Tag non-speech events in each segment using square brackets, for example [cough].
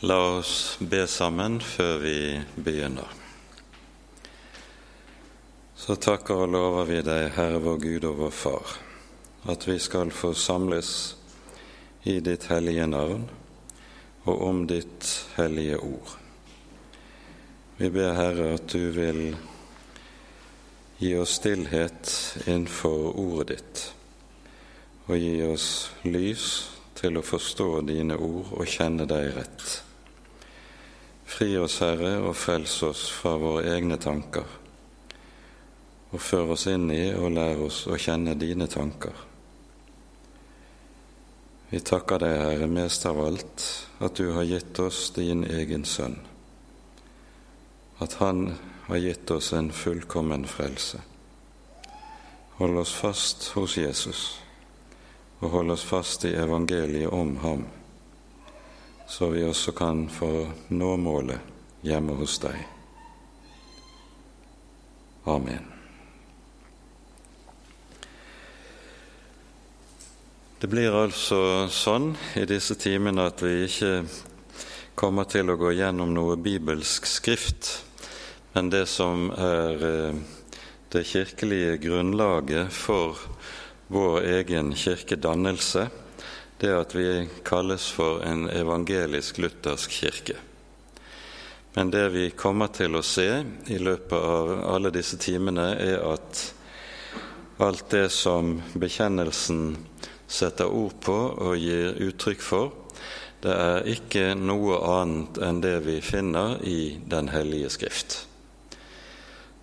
La oss be sammen før vi begynner. Så takker og lover vi deg, Herre vår Gud og vår Far, at vi skal få samles i ditt hellige navn og om ditt hellige ord. Vi ber, Herre, at du vil gi oss stillhet innenfor ordet ditt, og gi oss lys til å forstå dine ord og kjenne deg rett. Fri oss, Herre, og frels oss fra våre egne tanker, og før oss inn i og lær oss å kjenne dine tanker. Vi takker deg, Herre, mest av alt, at du har gitt oss din egen sønn, at han har gitt oss en fullkommen frelse. Hold oss fast hos Jesus, og hold oss fast i evangeliet om ham, så vi også kan få nå målet hjemme hos deg. Amen. Det blir altså sånn i disse timene at vi ikke kommer til å gå gjennom noe bibelsk skrift, men det som er eh, det kirkelige grunnlaget for vår egen kirkedannelse, det at vi kalles for en evangelisk-luthersk kirke. Men det vi kommer til å se i løpet av alle disse timene, er at alt det som bekjennelsen setter ord på og gir uttrykk for, det er ikke noe annet enn det vi finner i Den hellige skrift.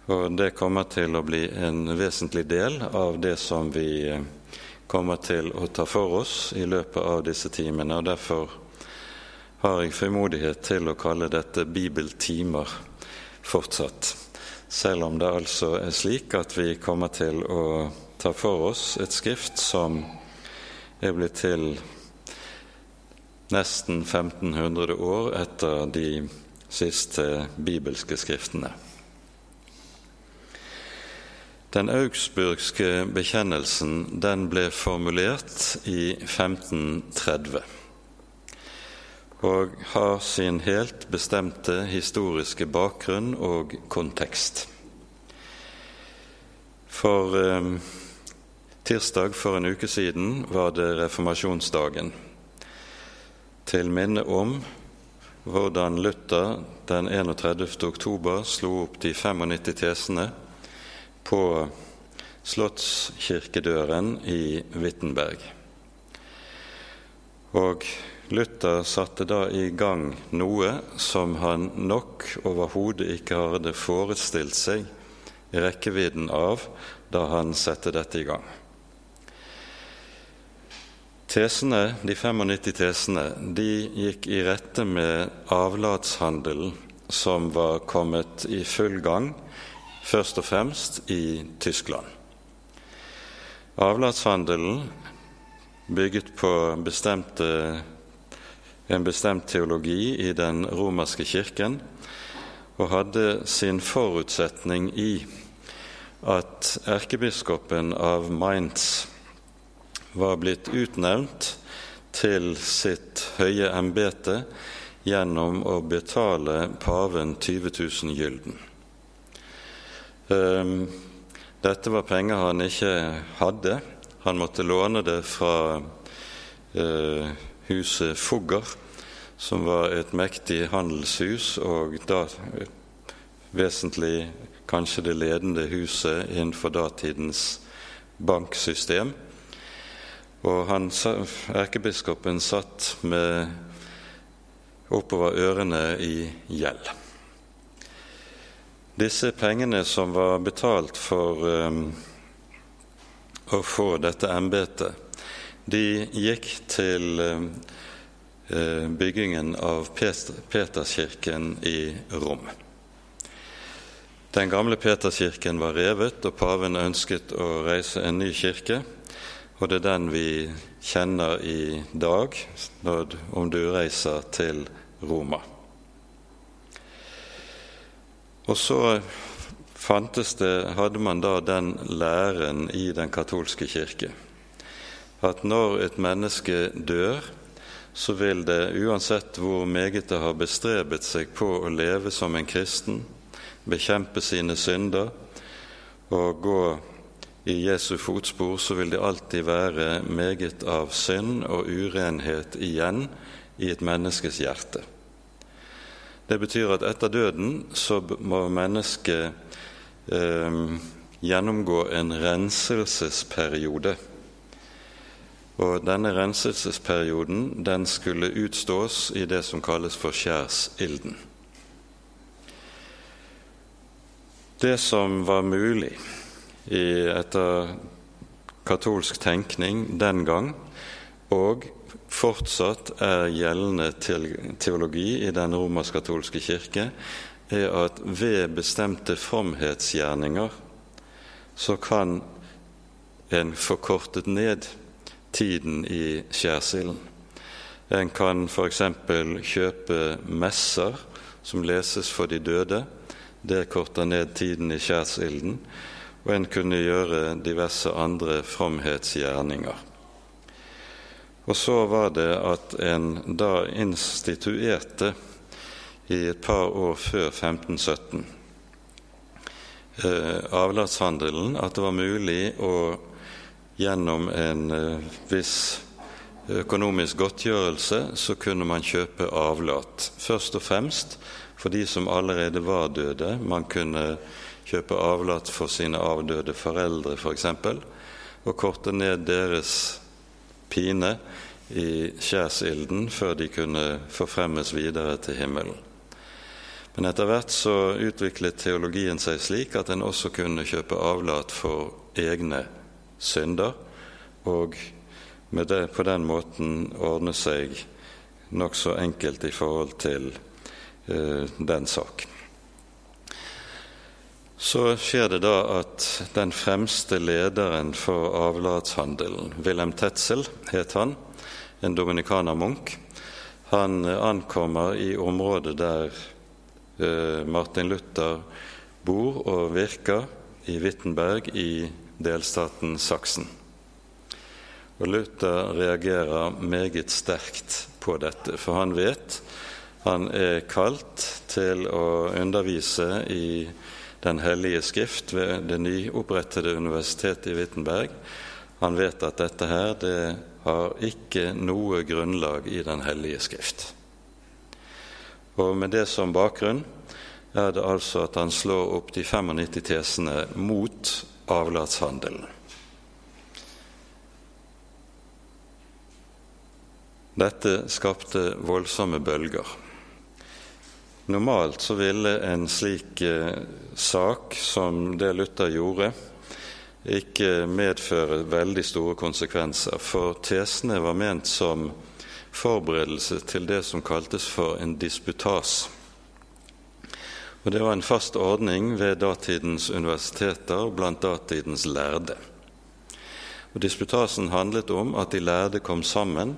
Og det kommer til å bli en vesentlig del av det som vi kommer til å ta for oss i løpet av disse timene. og Derfor har jeg frimodighet til å kalle dette bibeltimer fortsatt. Selv om det altså er slik at vi kommer til å ta for oss et skrift som er blitt til nesten 1500 år etter de siste bibelske skriftene. Den augsburgske bekjennelsen den ble formulert i 1530 og har sin helt bestemte historiske bakgrunn og kontekst. For eh, Tirsdag for en uke siden var det reformasjonsdagen. Til minne om hvordan Luther den 31. oktober slo opp de 95 tesene på Slottskirkedøren i Wittenberg. Og Luther satte da i gang noe som han nok overhodet ikke hadde forestilt seg i rekkevidden av da han satte dette i gang. Tesene, De 95 tesene de gikk i rette med avlatshandelen som var kommet i full gang, først og fremst i Tyskland. Avlatshandelen bygget på bestemte, en bestemt teologi i den romerske kirken og hadde sin forutsetning i at erkebiskopen av Mainz var blitt utnevnt til sitt høye embete gjennom å betale paven 20 000 gylden. Ehm, dette var penger han ikke hadde. Han måtte låne det fra eh, huset Fugger, som var et mektig handelshus, og da vesentlig kanskje det ledende huset innenfor datidens banksystem. Og han, erkebiskopen satt med oppover ørene i gjeld. Disse pengene som var betalt for um, å få dette embetet, de gikk til um, byggingen av Peterskirken i Rom. Den gamle Peterskirken var revet, og paven ønsket å reise en ny kirke. Og det er den vi kjenner i dag om du reiser til Roma. Og så fantes det, hadde man da den læren i den katolske kirke at når et menneske dør, så vil det, uansett hvor meget det har bestrebet seg på å leve som en kristen, bekjempe sine synder og gå i Jesu fotspor, så vil det alltid være meget av synd og urenhet igjen i et menneskes hjerte. Det betyr at etter døden så må mennesket eh, gjennomgå en renselsesperiode. Og denne renselsesperioden den skulle utstås i det som kalles for skjærsilden. Det som var mulig i, etter katolsk tenkning den gang, og fortsatt er gjeldende teologi i den romersk-katolske kirke, er at ved bestemte fromhetsgjerninger så kan en forkortet ned tiden i skjærsilden. En kan f.eks. kjøpe messer som leses for de døde. Det korter ned tiden i skjærsilden. Og en kunne gjøre diverse andre fromhetsgjerninger. Og så var det at en da instituerte i et par år før 1517 eh, avlatshandelen at det var mulig å gjennom en eh, viss økonomisk godtgjørelse så kunne man kjøpe avlat. Først og fremst for de som allerede var døde. Man kunne kjøpe avlat for sine avdøde foreldre f.eks. For og korte ned deres pine i skjærsilden før de kunne forfremmes videre til himmelen. Men etter hvert så utviklet teologien seg slik at en også kunne kjøpe avlat for egne synder, og det, på den måten ordne seg nokså enkelt i forhold til eh, den sak. Så skjer det da at den fremste lederen for avlatshandelen, Wilhelm Tetzel het han, en dominikanermunk. Han ankommer i området der eh, Martin Luther bor og virker, i Wittenberg i delstaten Saksen. Og Luther reagerer meget sterkt på dette, for han vet han er kalt til å undervise i Den hellige skrift ved det nyopprettede universitetet i Wittenberg. Han vet at dette her det har ikke noe grunnlag i Den hellige skrift. Og med det som bakgrunn er det altså at han slår opp de 95 tesene mot avlatshandelen. Dette skapte voldsomme bølger. Normalt så ville en slik eh, sak som det Luther gjorde, ikke medføre veldig store konsekvenser, for tesene var ment som forberedelse til det som kaltes for en disputas. Og Det var en fast ordning ved datidens universiteter og blant datidens lærde. Og Disputasen handlet om at de lærde kom sammen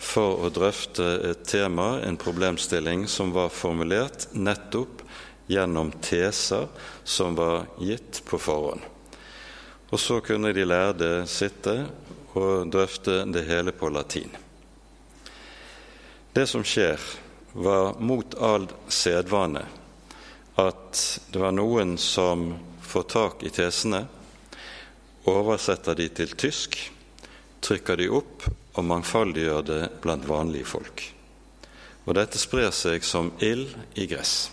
for å drøfte et tema, en problemstilling, som var formulert nettopp gjennom teser som var gitt på forhånd. Og så kunne de lærde sitte og drøfte det hele på latin. Det som skjer, var mot all sedvane at det var noen som får tak i tesene, oversetter de til tysk, trykker de opp og mangfoldiggjør det blant vanlige folk. Og dette sprer seg som ild i gress.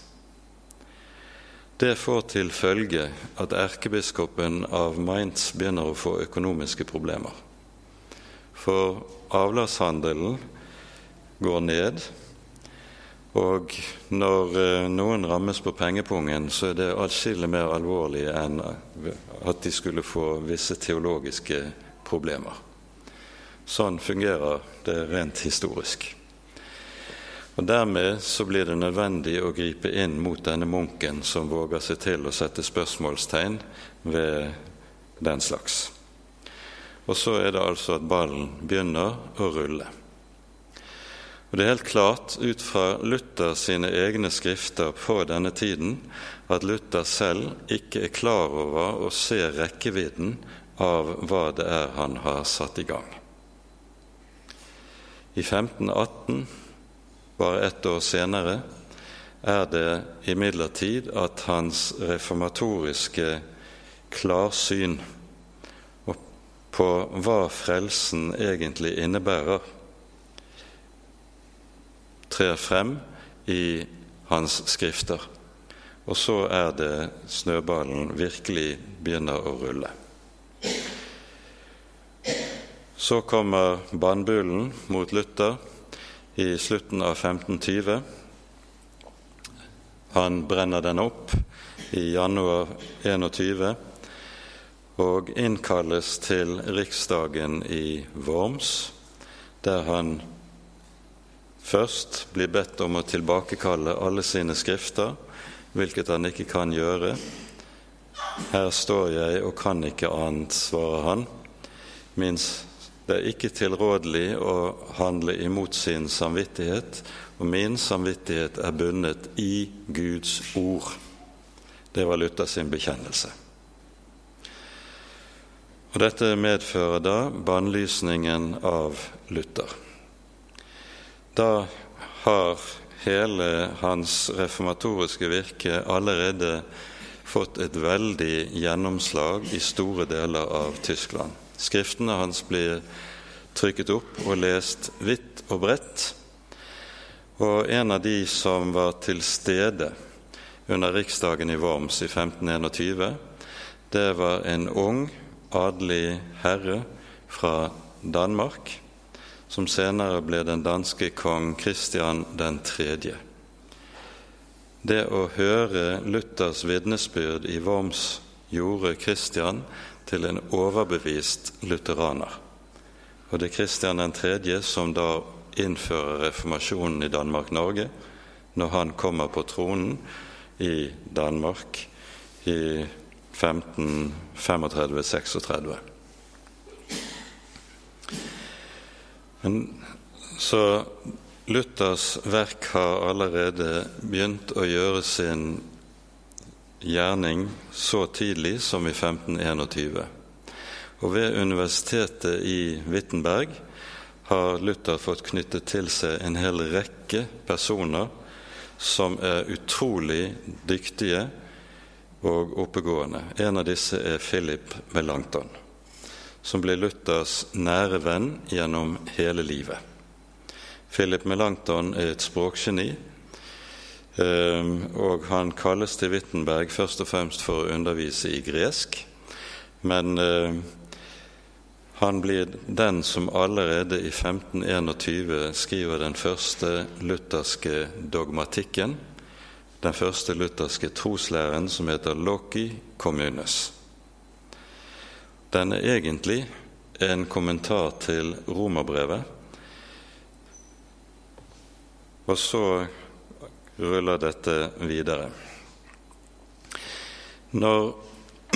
Det får til følge at erkebiskopen av Mainz begynner å få økonomiske problemer. For avlatshandelen går ned, og når eh, noen rammes på pengepungen, så er det atskillig mer alvorlig enn at de skulle få visse teologiske problemer. Sånn fungerer det rent historisk. Og Dermed så blir det nødvendig å gripe inn mot denne munken som våger seg til å sette spørsmålstegn ved den slags. Og så er det altså at ballen begynner å rulle. Og Det er helt klart ut fra Luther sine egne skrifter på denne tiden at Luther selv ikke er klar over å se rekkevidden av hva det er han har satt i gang. I 1518, bare ett år senere, er det imidlertid at hans reformatoriske klarsyn på hva frelsen egentlig innebærer, trer frem i hans skrifter. Og så er det snøballen virkelig begynner å rulle. Så kommer bannbulen mot Luther i slutten av 1520. Han brenner den opp i januar 21 og innkalles til riksdagen i Worms, der han først blir bedt om å tilbakekalle alle sine skrifter, hvilket han ikke kan gjøre. Her står jeg og kan ikke annet, svarer han. Minst det er ikke tilrådelig å handle imot sin samvittighet, og min samvittighet er bundet i Guds ord. Det var Luther sin bekjennelse. Og Dette medfører da bannlysningen av Luther. Da har hele hans reformatoriske virke allerede fått et veldig gjennomslag i store deler av Tyskland. Skriftene hans blir trykket opp og lest vidt og bredt. Og en av de som var til stede under riksdagen i Worms i 1521, det var en ung adelig herre fra Danmark, som senere ble den danske kong Kristian 3. Det å høre Luthers vitnesbyrd i Worms gjorde Kristian til en overbevist lutheraner. Og det er Kristian 3. som da innfører reformasjonen i Danmark-Norge når han kommer på tronen i Danmark i 1535-36. Men så Luthers verk har allerede begynt å gjøre sin gjerning så tidlig som i 1521. Og ved universitetet i Wittenberg har Luther fått knyttet til seg en hel rekke personer som er utrolig dyktige og oppegående. En av disse er Philip Melanchthon, som ble Luthers nære venn gjennom hele livet. Philip Melanchthon er et språkgeni, og han kalles til Wittenberg først og fremst for å undervise i gresk. Men ehm, han blir den som allerede i 1521 skriver den første lutherske dogmatikken, den første lutherske troslæren som heter Loki communes. Den er egentlig en kommentar til romerbrevet. Og så ruller dette videre. Når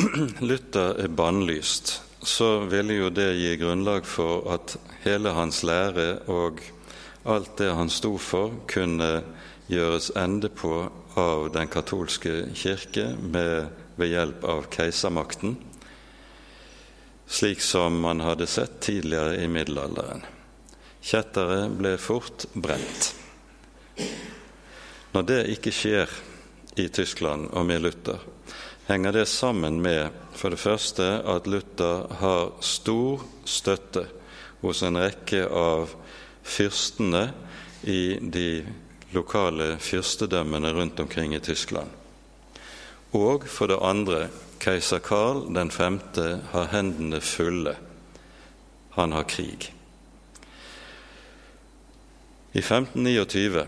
[clears throat] Luther er bannlyst, så ville jo det gi grunnlag for at hele hans lære og alt det han sto for, kunne gjøres ende på av den katolske kirke med, ved hjelp av keisermakten, slik som man hadde sett tidligere i middelalderen. Kjetteret ble fort brent. Når det ikke skjer i Tyskland og med Luther, henger det sammen med for det første at Luther har stor støtte hos en rekke av fyrstene i de lokale fyrstedømmene rundt omkring i Tyskland. Og for det andre keiser Karl 5. har hendene fulle. Han har krig. I 1529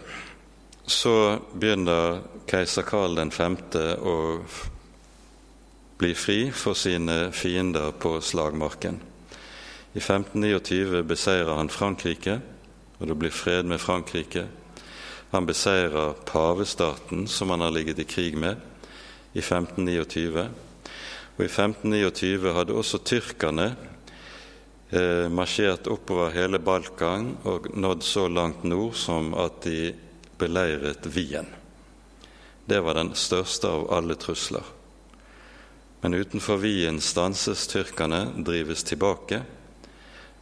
så begynner keiser Karl 5. å bli fri for sine fiender på slagmarken. I 1529 beseirer han Frankrike, og det blir fred med Frankrike. Han beseirer pavestaten, som han har ligget i krig med, i 1529. Og i 1529 hadde også tyrkerne eh, marsjert oppover hele Balkan og nådd så langt nord som at de beleiret Wien. Det var den største av alle trusler. Men utenfor Wien stanses tyrkerne, drives tilbake,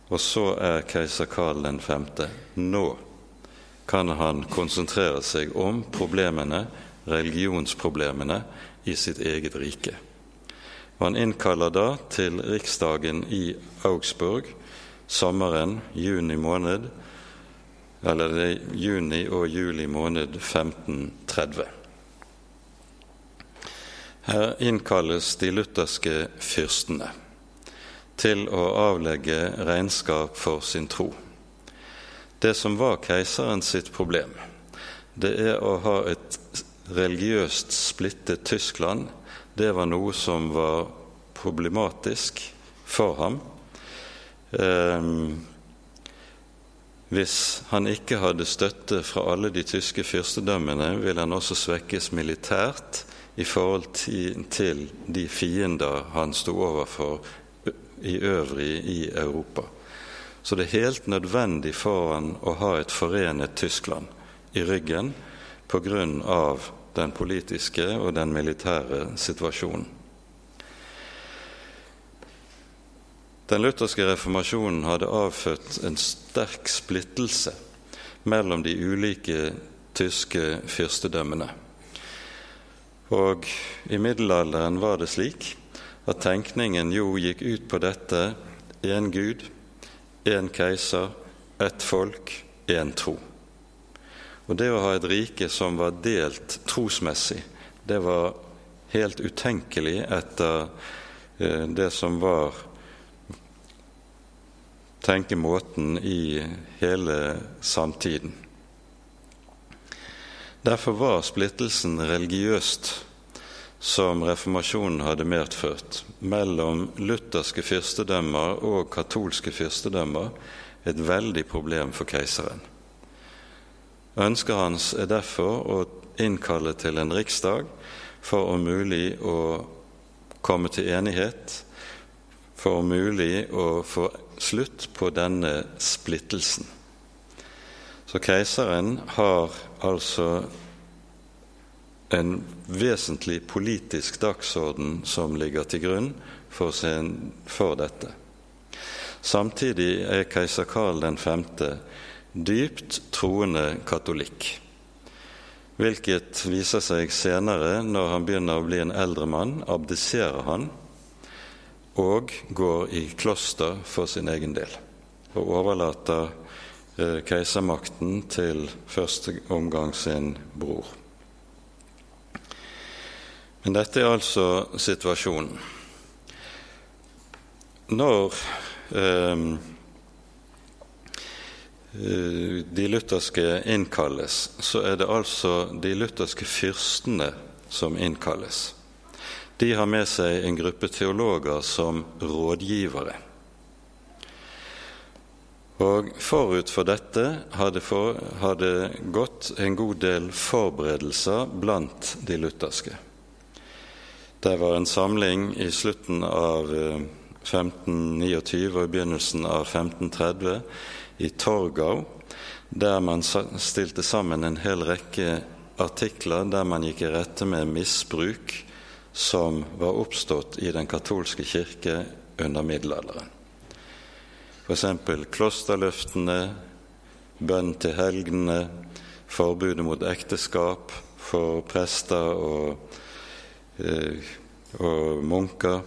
og så er keiser Karl 5. Nå kan han konsentrere seg om problemene, religionsproblemene, i sitt eget rike. Han innkaller da til riksdagen i Augsburg sommeren, juni måned, eller det er juni og juli måned 1530. Her innkalles de lutherske fyrstene til å avlegge regnskap for sin tro. Det som var keiseren sitt problem, det er å ha et religiøst splittet Tyskland. Det var noe som var problematisk for ham. Eh, hvis han ikke hadde støtte fra alle de tyske fyrstedømmene, ville han også svekkes militært i forhold til de fiender han sto overfor i øvrig i Europa. Så det er helt nødvendig for han å ha et forenet Tyskland i ryggen pga. den politiske og den militære situasjonen. Den lutherske reformasjonen hadde avfødt en sterk splittelse mellom de ulike tyske fyrstedømmene. Og i middelalderen var det slik at tenkningen jo gikk ut på dette én Gud, én keiser, ett folk, én tro. Og det å ha et rike som var delt trosmessig, det var helt utenkelig etter eh, det som var tenkemåten i hele samtiden. Derfor var splittelsen religiøst, som reformasjonen hadde medført, mellom lutherske fyrstedømmer og katolske fyrstedømmer, et veldig problem for keiseren. Ønsket hans er derfor å innkalle til en riksdag for om mulig å komme til enighet, for om mulig å få slutt på denne splittelsen. Så keiseren har altså en vesentlig politisk dagsorden som ligger til grunn for, sin, for dette. Samtidig er keiser Karl 5. dypt troende katolikk, hvilket viser seg senere når han begynner å bli en eldre mann. Abdiserer han og går i kloster for sin egen del og overlater Eh, keisermakten til første omgang sin bror. Men dette er altså situasjonen. Når eh, eh, de lutherske innkalles, så er det altså de lutherske fyrstene som innkalles. De har med seg en gruppe teologer som rådgivere. Og Forut for dette hadde, for, hadde gått en god del forberedelser blant de lutherske. Det var en samling i slutten av 1529 eh, og i begynnelsen av 1530 i Torgau, der man stilte sammen en hel rekke artikler der man gikk i rette med misbruk som var oppstått i den katolske kirke under middelalderen f.eks. klosterløftene, bønn til helgene, forbudet mot ekteskap for prester og, eh, og munker,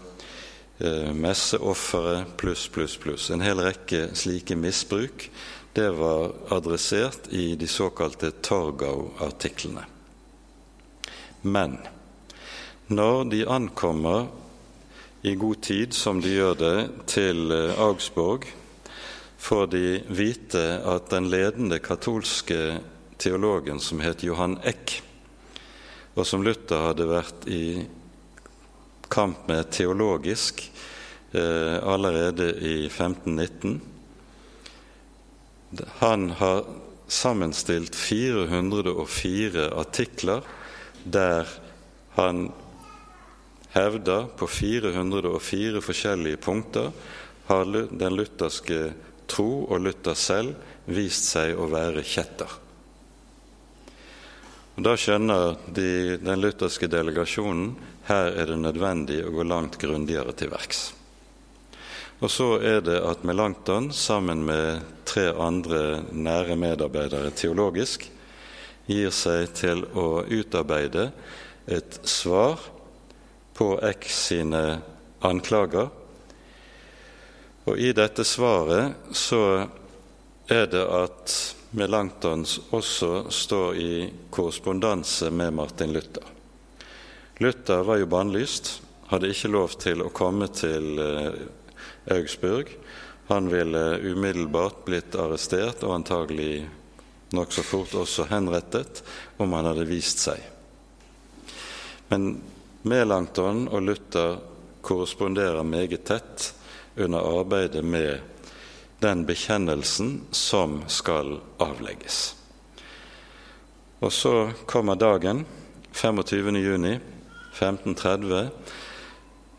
messeofferet messeoffere pluss, pluss, pluss. En hel rekke slike misbruk. Det var adressert i de såkalte Torgau-artiklene. Men når de ankommer i god tid, som de gjør det, til eh, Augsburg, får de vite at den ledende katolske teologen som het Johan Eck, og som Luther hadde vært i kamp med teologisk eh, allerede i 1519 Han har sammenstilt 404 artikler der han hevder på 404 forskjellige punkter har den lutherske tro og Luther selv vist seg å være kjetter. Og Da skjønner de, den lutherske delegasjonen her er det nødvendig å gå langt grundigere til verks. Og så er det at Melankton, sammen med tre andre nære medarbeidere teologisk, gir seg til å utarbeide et svar på X sine anklager. Og i dette svaret så er det at Melanktons også står i korrespondanse med Martin Luther. Luther var jo bannlyst, hadde ikke lov til å komme til eh, Augsburg. Han ville umiddelbart blitt arrestert og antagelig nokså fort også henrettet om han hadde vist seg. Men Melankton og Luther korresponderer meget tett under arbeidet med den bekjennelsen som skal avlegges. Og så kommer dagen, 25. juni 1530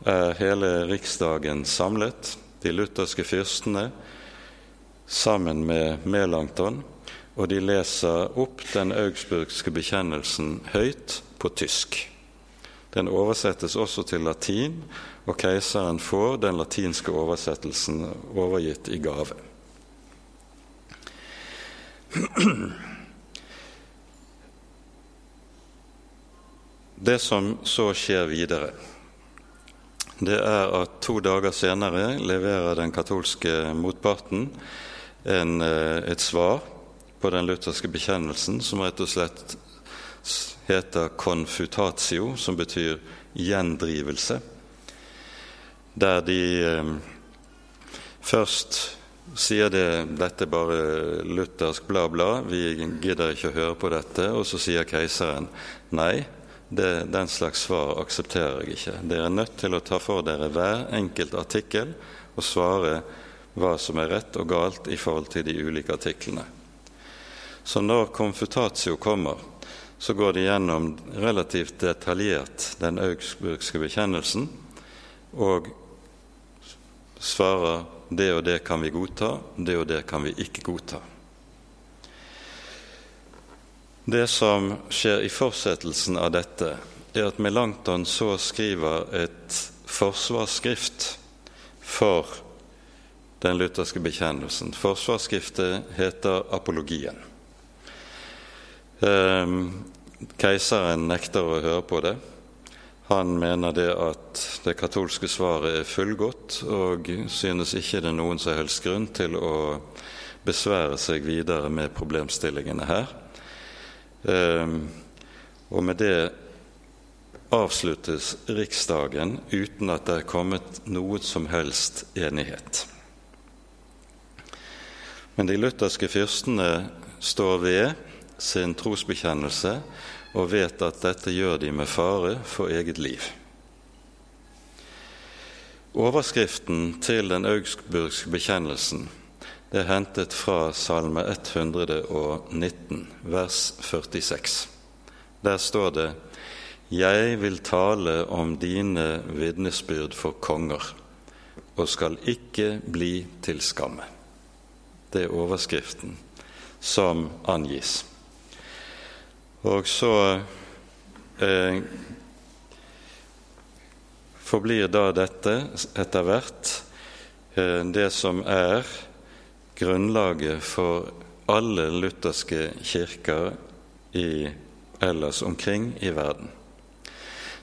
er hele riksdagen samlet, de lutherske fyrstene sammen med Melankton, og de leser opp den augsburgske bekjennelsen høyt på tysk. Den oversettes også til latin, og keiseren får den latinske oversettelsen overgitt i gave. Det som så skjer videre, det er at to dager senere leverer den katolske motparten en, eh, et svar på den lutherske bekjennelsen, som rett og slett heter confutatio, som betyr gjendrivelse, der de eh, først sier det, dette bare luthersk bla, bla, vi gidder ikke å høre på dette, og så sier keiseren nei, det, den slags svar aksepterer jeg ikke. Dere er nødt til å ta for dere hver enkelt artikkel og svare hva som er rett og galt i forhold til de ulike artiklene. Så når konfutatio kommer, så går de gjennom relativt detaljert den augsburgske bekjennelsen og svarer det og det kan vi godta, det og det kan vi ikke godta. Det som skjer i fortsettelsen av dette, er at Melankton så skriver et forsvarsskrift for den lutherske bekjennelsen. Forsvarsskriftet heter Apologien. Ehm, keiseren nekter å høre på det. Han mener det at det katolske svaret er fullgodt, og synes ikke det er noen som helst grunn til å besvære seg videre med problemstillingene her. Ehm, og med det avsluttes Riksdagen uten at det er kommet noe som helst enighet. Men de lutherske fyrstene står ved sin trosbekjennelse og vet at dette gjør de med fare for eget liv. Overskriften til den augsburgske bekjennelsen det er hentet fra Salme 119, vers 46. Der står det:" Jeg vil tale om dine vitnesbyrd for konger, og skal ikke bli til skamme. Det er overskriften som angis. Og så eh, forblir da dette etter hvert eh, det som er grunnlaget for alle lutherske kirker i, ellers omkring i verden.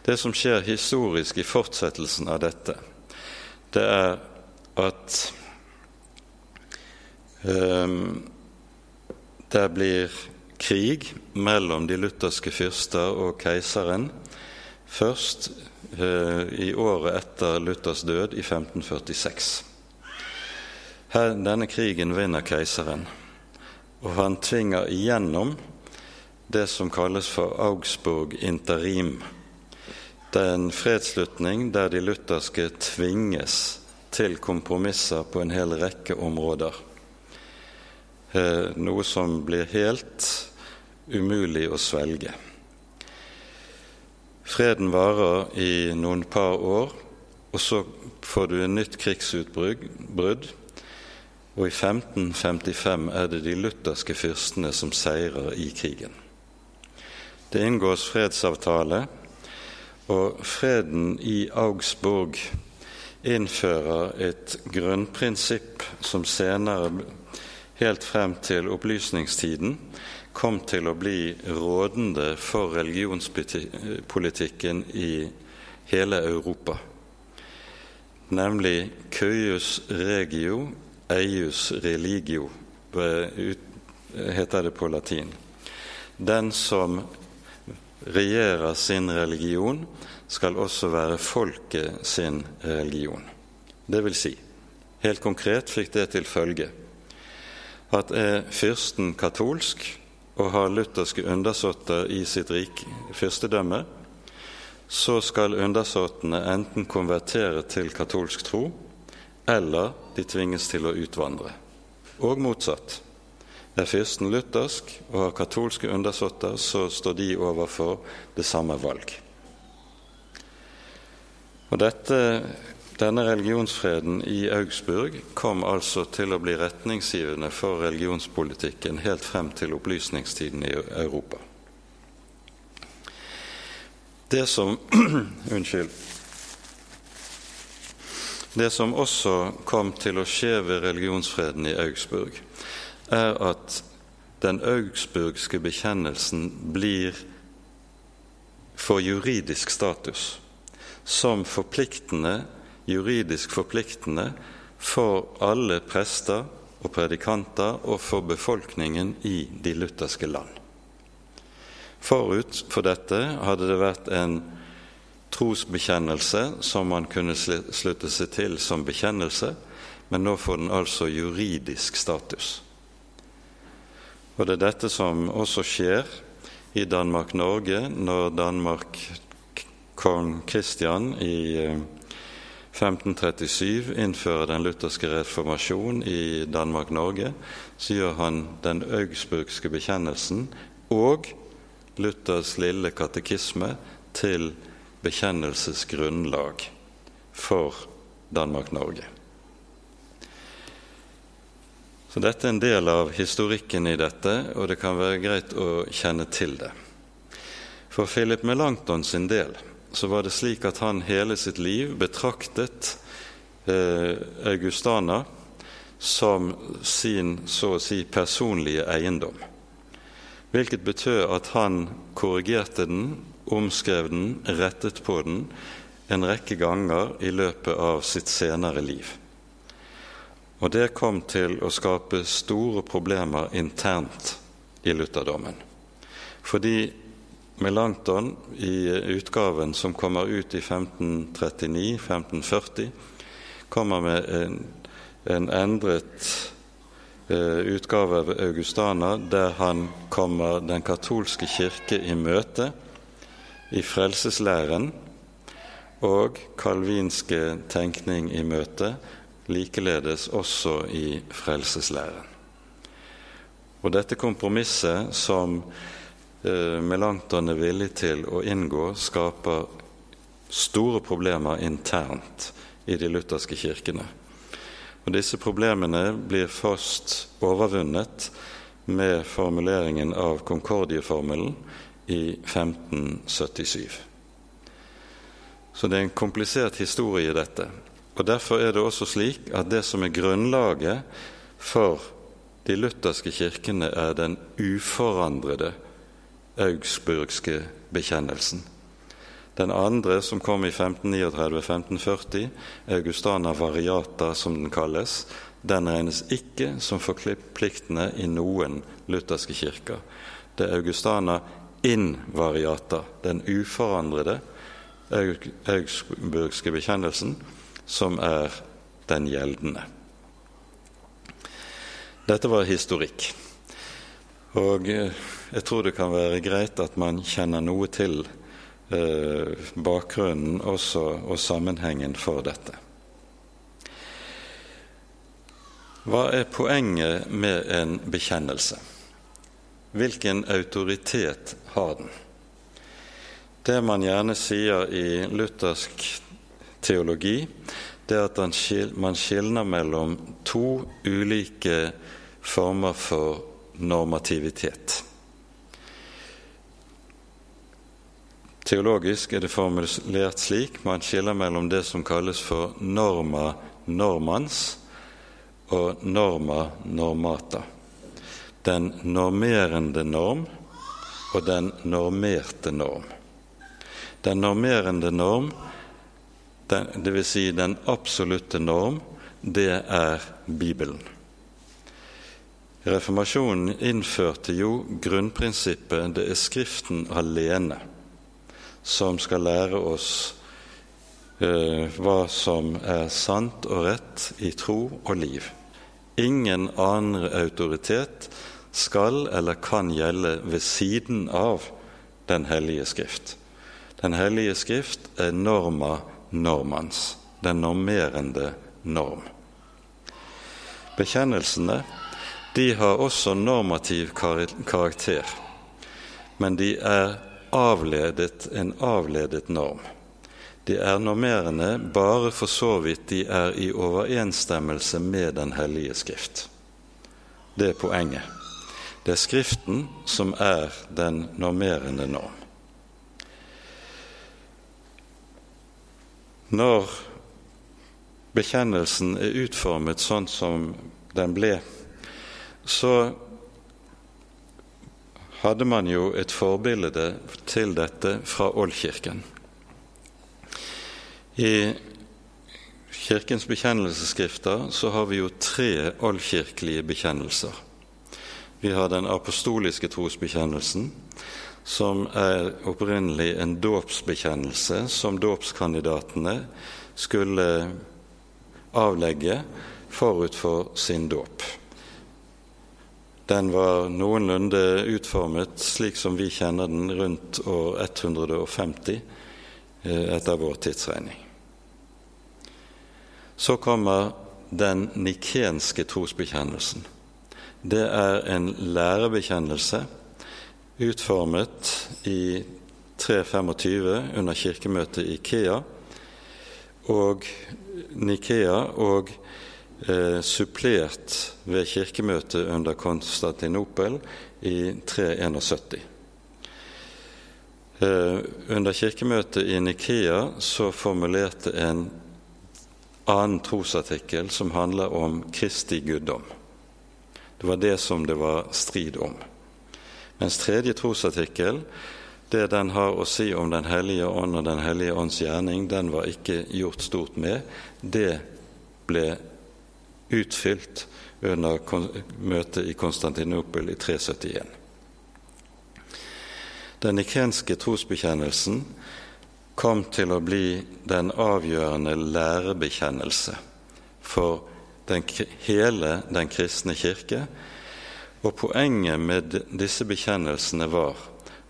Det som skjer historisk i fortsettelsen av dette, det er at eh, det blir krig mellom de lutherske fyrster og keiseren først uh, i året etter Luthers død, i 1546. Her, denne krigen vinner keiseren, og han tvinger igjennom det som kalles for Augsburg interim. Det er en fredsslutning der de lutherske tvinges til kompromisser på en hel rekke områder. Eh, noe som blir helt umulig å svelge. Freden varer i noen par år, og så får du en nytt krigsutbrudd og i 1555 er det de lutherske fyrstene som seirer i krigen. Det inngås fredsavtale, og freden i Augsburg innfører et grunnprinsipp som senere, helt frem til opplysningstiden, kom til å bli rådende for religionspolitikken i hele Europa, nemlig cuius regio eius religio, heter det på latin. Den som regjerer sin religion, skal også være folket sin religion. Det vil si, helt konkret fikk det til følge at er fyrsten katolsk og har lutherske undersåtter i sitt rik fyrstedømme, så skal undersåttene enten konvertere til katolsk tro, eller de tvinges til å utvandre. Og motsatt. Er fyrsten luthersk og har katolske undersåtter, så står de overfor det samme valg. Og dette, Denne religionsfreden i Augsburg kom altså til å bli retningsgivende for religionspolitikken helt frem til opplysningstiden i Europa. Det som [clears throat] Unnskyld. Det som også kom til å skje ved religionsfreden i Augsburg, er at den augsburgske bekjennelsen blir for juridisk status som forpliktende, juridisk forpliktende for alle prester og predikanter og for befolkningen i de lutherske land. Forut for dette hadde det vært en trosbekjennelse som man kunne slutte seg til som bekjennelse, men nå får den altså juridisk status. Og Det er dette som også skjer i Danmark-Norge når Danmark kong Kristian i 1537 eh, innfører den lutherske reformasjon i Danmark-Norge, så gjør han den augsburgske bekjennelsen og Luthers lille katekisme til bekjennelsesgrunnlag for Danmark-Norge. Så Dette er en del av historikken i dette, og det kan være greit å kjenne til det. For Philip Melanchthon sin del så var det slik at han hele sitt liv betraktet eh, Augustana som sin så å si personlige eiendom. Hvilket betød at han korrigerte den, omskrev den, rettet på den en rekke ganger i løpet av sitt senere liv. Og det kom til å skape store problemer internt i lutherdommen. Fordi Melanchthon i utgaven som kommer ut i 1539-1540, kommer med en, en endret eh, utgave av Augustana der han kommer den katolske kirke i møte i frelseslæren og kalvinske tenkning i møte, likeledes også i frelseslæren. Og dette kompromisset som Eh, Melanchthon er villig til å inngå, skaper store problemer internt i de lutherske kirkene. Og Disse problemene blir først overvunnet med formuleringen av Concordieformelen i 1577. Så det er en komplisert historie dette. Og Derfor er det også slik at det som er grunnlaget for de lutherske kirkene, er den uforandrede augsburgske bekjennelsen. Den andre, som kom i 1539-1540, Augustana variata, som den kalles, den regnes ikke som forpliktende i noen lutherske kirker. Det er Augustana invariata, den uforandrede augsburgske bekjennelsen, som er den gjeldende. Dette var historikk. Og eh, jeg tror det kan være greit at man kjenner noe til eh, bakgrunnen også, og sammenhengen for dette. Hva er poenget med en bekjennelse? Hvilken autoritet har den? Det man gjerne sier i luthersk teologi, det er at man skilner mellom to ulike former for normativitet. Teologisk er det formulert slik man skiller mellom det som kalles for norma normans og norma normata. Den normerende norm og den normerte norm. Den normerende norm, dvs. Si den absolutte norm, det er Bibelen. Reformasjonen innførte jo grunnprinsippet det er Skriften alene som skal lære oss eh, hva som er sant og rett i tro og liv. Ingen annen autoritet skal eller kan gjelde ved siden av Den hellige skrift. Den hellige skrift er norma normans, den normerende norm. Bekjennelsene de har også normativ karakter, men de er avledet, en avledet norm. De er normerende bare for så vidt de er i overensstemmelse med Den hellige skrift. Det er poenget. Det er Skriften som er den normerende norm. Når bekjennelsen er utformet sånn som den ble, så hadde man jo et forbilde til dette fra Oldkirken. I Kirkens bekjennelsesskrifter så har vi jo tre oldkirkelige bekjennelser. Vi har den apostoliske trosbekjennelsen, som er opprinnelig en dåpsbekjennelse som dåpskandidatene skulle avlegge forut for sin dåp. Den var noenlunde utformet slik som vi kjenner den rundt år 150 eh, etter vår tidsregning. Så kommer den nikenske trosbekjennelsen. Det er en lærebekjennelse utformet i 325 under kirkemøtet i Kea og Nikea og supplert ved kirkemøtet under Konstantinopel i 371. Eh, under kirkemøtet i Nikea så formulerte en annen trosartikkel som handler om Kristi guddom. Det var det som det var strid om. Mens tredje trosartikkel, det den har å si om Den hellige ånd og Den hellige ånds gjerning, den var ikke gjort stort med. Det ble utfylt under møtet i Konstantinopel i 371. Den nikenske trosbekjennelsen kom til å bli den avgjørende lærebekjennelse for den, hele den kristne kirke. Og poenget med disse bekjennelsene var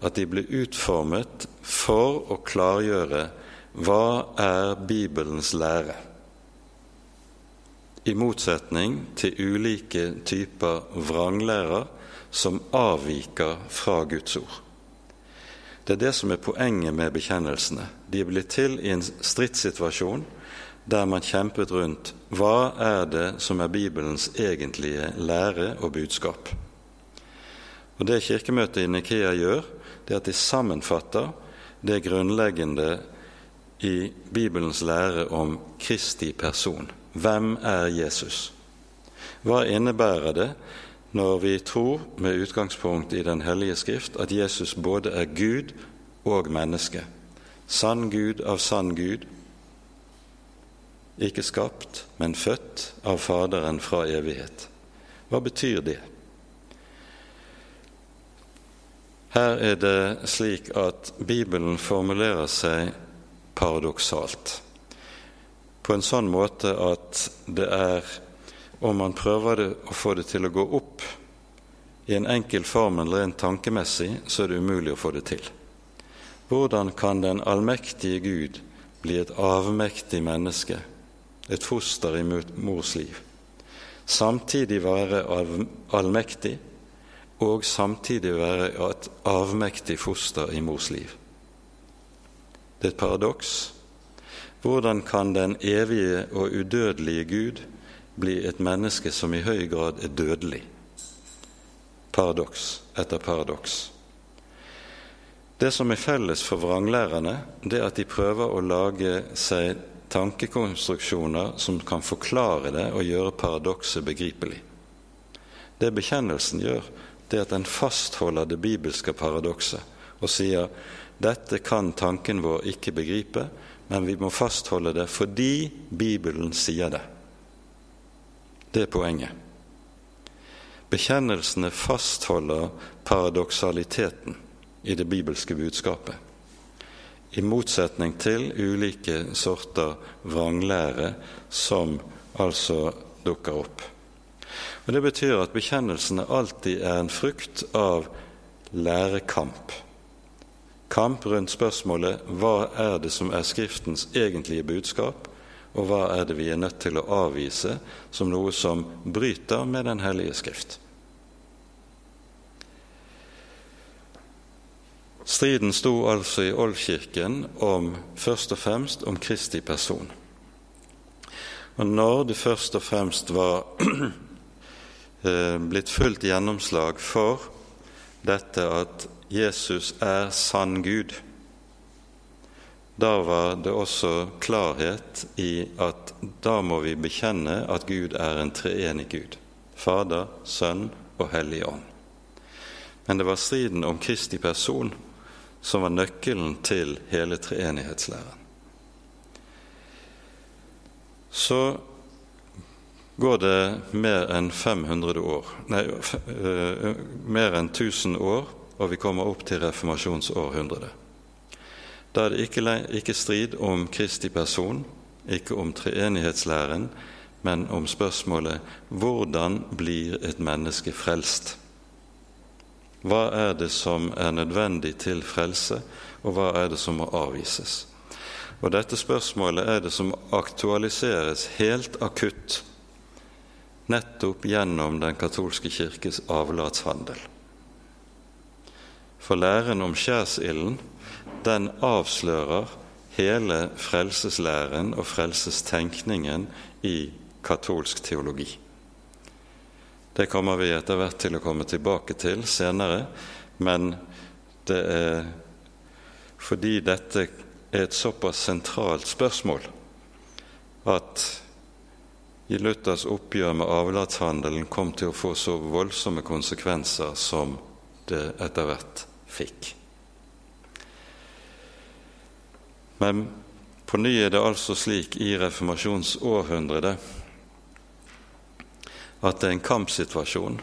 at de ble utformet for å klargjøre hva er Bibelens lære i motsetning til ulike typer vranglærer som avviker fra Guds ord. Det er det som er poenget med bekjennelsene. De er blitt til i en stridssituasjon der man kjempet rundt hva er det som er Bibelens egentlige lære og budskap. Og Det Kirkemøtet i Nikea gjør, det er at de sammenfatter det grunnleggende i Bibelens lære om Kristi person. Hvem er Jesus? Hva innebærer det når vi tror, med utgangspunkt i Den hellige skrift, at Jesus både er Gud og menneske? Sann Gud av sann Gud, ikke skapt, men født av Faderen fra evighet. Hva betyr det? Her er det slik at Bibelen formulerer seg paradoksalt på en sånn måte at det er Om man prøver det, å få det til å gå opp i en enkel formel rent tankemessig, så er det umulig å få det til. Hvordan kan den allmektige Gud bli et avmektig menneske, et foster i mors liv, samtidig være allmektig og samtidig være et avmektig foster i mors liv? Det er et paradoks hvordan kan den evige og udødelige Gud bli et menneske som i høy grad er dødelig? Paradoks etter paradoks. Det som er felles for vranglærerne, det er at de prøver å lage seg tankekonstruksjoner som kan forklare det og gjøre paradokset begripelig. Det bekjennelsen gjør, det er at den fastholder det bibelske paradokset og sier dette kan tanken vår ikke begripe, men vi må fastholde det fordi Bibelen sier det. Det er poenget. Bekjennelsene fastholder paradoksaliteten i det bibelske budskapet, i motsetning til ulike sorter vranglære som altså dukker opp. Og Det betyr at bekjennelsene alltid er en frukt av lærekamp kamp rundt spørsmålet hva er det som er Skriftens egentlige budskap, og hva er det vi er nødt til å avvise som noe som bryter med Den hellige Skrift. Striden sto altså i Oldkirken om, først og fremst om Kristi person. Og når det først og fremst var [clears throat] eh, blitt fullt gjennomslag for dette at Jesus er sann Gud, da var det også klarhet i at da må vi bekjenne at Gud er en treenig Gud. Fader, Sønn og Hellig Ånd. Men det var striden om Kristi person som var nøkkelen til hele treenighetslæren. Så går det mer enn 500 år, nei, eh, mer enn 1000 år og vi kommer opp til reformasjonsårhundret. Da er det ikke, ikke strid om Kristi person, ikke om treenighetslæren, men om spørsmålet hvordan blir et menneske frelst? Hva er det som er nødvendig til frelse, og hva er det som må avvises? Og Dette spørsmålet er det som aktualiseres helt akutt nettopp gjennom Den katolske kirkes avlatshandel. For læren om skjærsilden, den avslører hele frelseslæren og frelsestenkningen i katolsk teologi. Det kommer vi etter hvert til å komme tilbake til senere, men det er fordi dette er et såpass sentralt spørsmål at i Luthers oppgjør med avlatshandelen kom til å få så voldsomme konsekvenser som det etter hvert fikk. Men på ny er det altså slik i reformasjonsårhundret at det er en kampsituasjon,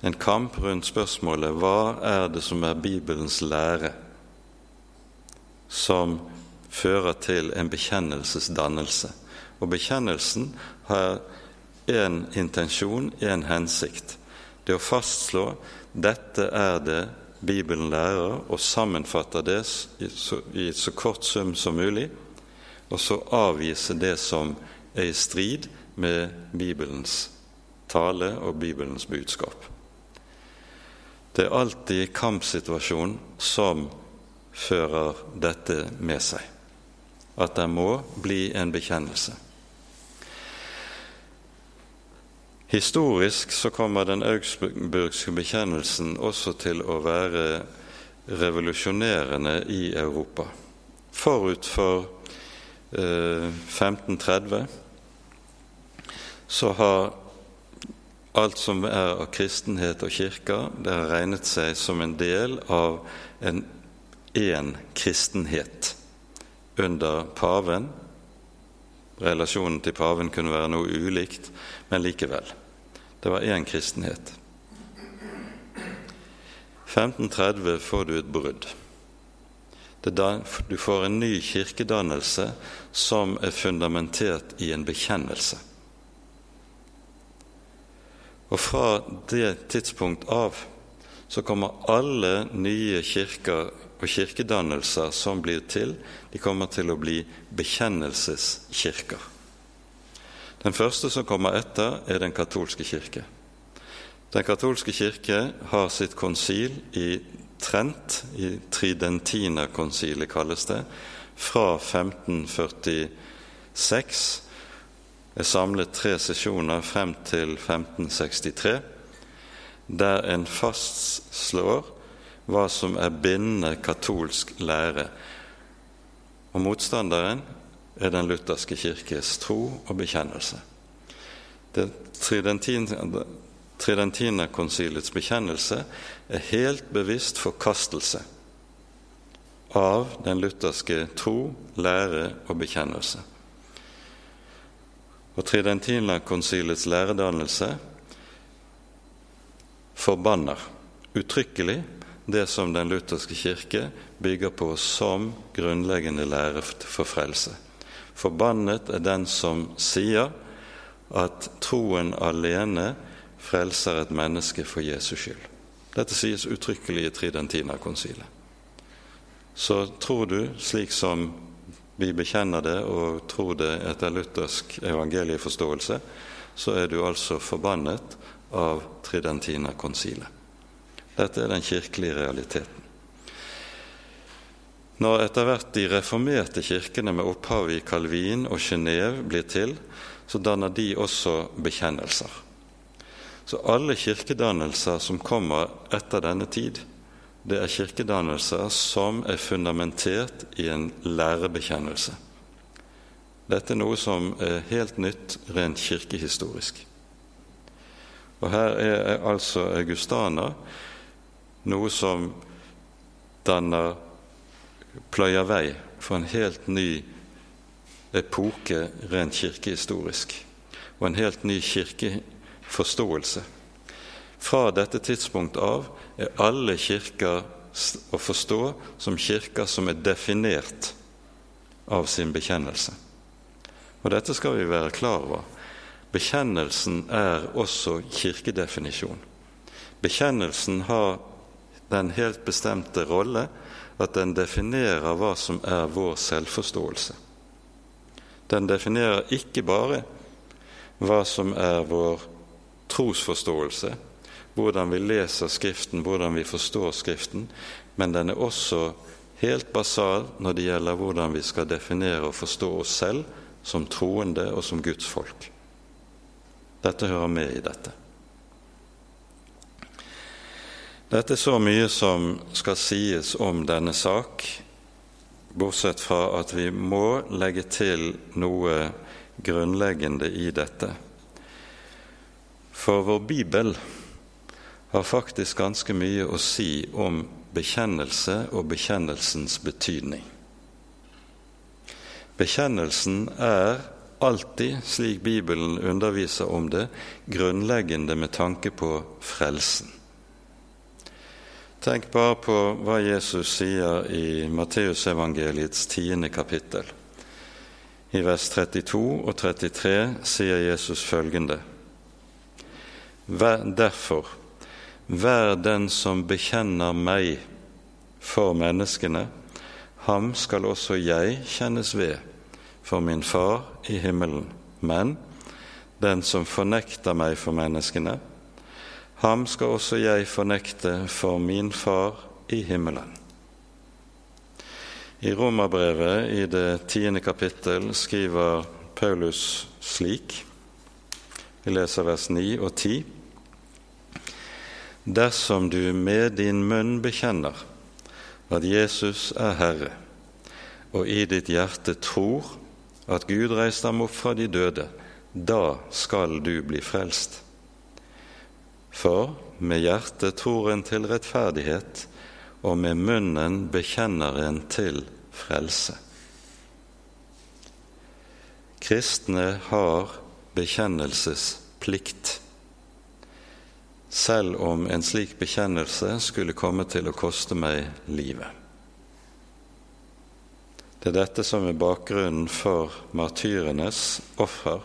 en kamp rundt spørsmålet hva er det som er Bibelens lære, som fører til en bekjennelsesdannelse. Og bekjennelsen har én intensjon, én hensikt. Det å fastslå dette er det Bibelen lærer, og sammenfatter det i så kort sum som mulig, og så avvise det som er i strid med Bibelens tale og Bibelens budskap. Det er alltid kampsituasjonen som fører dette med seg, at det må bli en bekjennelse. Historisk så kommer den augsburgske bekjennelsen også til å være revolusjonerende i Europa. Forut for eh, 1530 så har alt som er av kristenhet og kirker, det har regnet seg som en del av en én kristenhet under paven. Relasjonen til paven kunne være noe ulikt, men likevel. Det var én kristenhet. 1530 får du et brudd. du får en ny kirkedannelse som er fundamentert i en bekjennelse. Og fra det tidspunkt av så kommer alle nye kirker og kirkedannelser som blir til, de kommer til å bli bekjennelseskirker. Den første som kommer etter, er den katolske kirke. Den katolske kirke har sitt konsil i Trent, i Tridentina-konsilet kalles det, fra 1546. er samlet tre sesjoner frem til 1563, der en fastslår hva som er bindende katolsk lære. Og motstanderen er den lutherske kirkes tro og bekjennelse. Det Tridentinerkonsilets bekjennelse er helt bevisst forkastelse av den lutherske tro, lære og bekjennelse. Og Tridentinerkonsilets læredannelse forbanner uttrykkelig det som den lutherske kirke bygger på som grunnleggende lære for frelse. Forbannet er den som sier at troen alene frelser et menneske for Jesus skyld. Dette sies uttrykkelig i Tridentinerkonsilet. Så tror du slik som vi bekjenner det og tror det etter luthersk evangelieforståelse, så er du altså forbannet av Tridentinerkonsilet. Dette er den kirkelige realiteten. Når etter hvert de reformerte kirkene med opphav i Calvin og Genéve blir til, så danner de også bekjennelser. Så alle kirkedannelser som kommer etter denne tid, det er kirkedannelser som er fundamentert i en lærebekjennelse. Dette er noe som er helt nytt rent kirkehistorisk. Og her er altså augustaner noe som danner pløyer vei for en helt ny epoke rent kirkehistorisk, og en helt ny kirkeforståelse. Fra dette tidspunkt av er alle kirker å forstå som kirker som er definert av sin bekjennelse. Og dette skal vi være klar over. Bekjennelsen er også kirkedefinisjon. Bekjennelsen har den helt bestemte rolle at den definerer hva som er vår selvforståelse. Den definerer ikke bare hva som er vår trosforståelse, hvordan vi leser Skriften, hvordan vi forstår Skriften, men den er også helt basal når det gjelder hvordan vi skal definere og forstå oss selv som troende og som Guds folk. Dette hører med i dette. Dette er så mye som skal sies om denne sak, bortsett fra at vi må legge til noe grunnleggende i dette. For vår bibel har faktisk ganske mye å si om bekjennelse og bekjennelsens betydning. Bekjennelsen er alltid, slik Bibelen underviser om det, grunnleggende med tanke på frelsen. Tenk bare på hva Jesus sier i Matteusevangeliets tiende kapittel. I vers 32 og 33 sier Jesus følgende.: Derfor, vær den som bekjenner meg for menneskene, ham skal også jeg kjennes ved for min Far i himmelen. Men den som fornekter meg for menneskene, ham skal også jeg fornekte for min Far i himmelen. I Romerbrevet i det tiende kapittel skriver Paulus slik Vi leser vers 9 og 10. Dersom du med din munn bekjenner at Jesus er Herre, og i ditt hjerte tror at Gud reiste ham opp fra de døde, da skal du bli frelst. For med hjertet tror en til rettferdighet, og med munnen bekjenner en til frelse. Kristne har bekjennelsesplikt, selv om en slik bekjennelse skulle komme til å koste meg livet. Det er dette som er bakgrunnen for martyrenes offer.